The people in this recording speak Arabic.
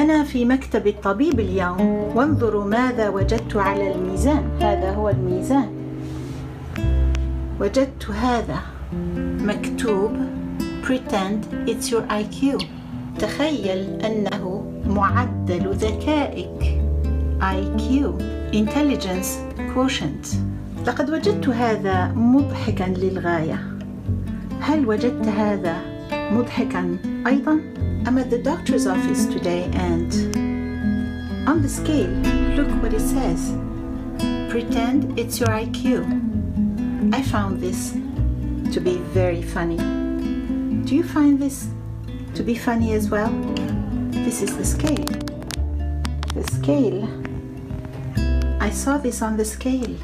أنا في مكتب الطبيب اليوم. وانظروا ماذا وجدت على الميزان. هذا هو الميزان. وجدت هذا. مكتوب. Pretend it's your IQ تخيل أنه معدل ذكائك. IQ Intelligence Quotient. لقد وجدت هذا مضحكا للغاية. هل وجدت هذا مضحكا أيضا؟ I'm at the doctor's office today and on the scale, look what it says. Pretend it's your IQ. I found this to be very funny. Do you find this to be funny as well? This is the scale. The scale. I saw this on the scale.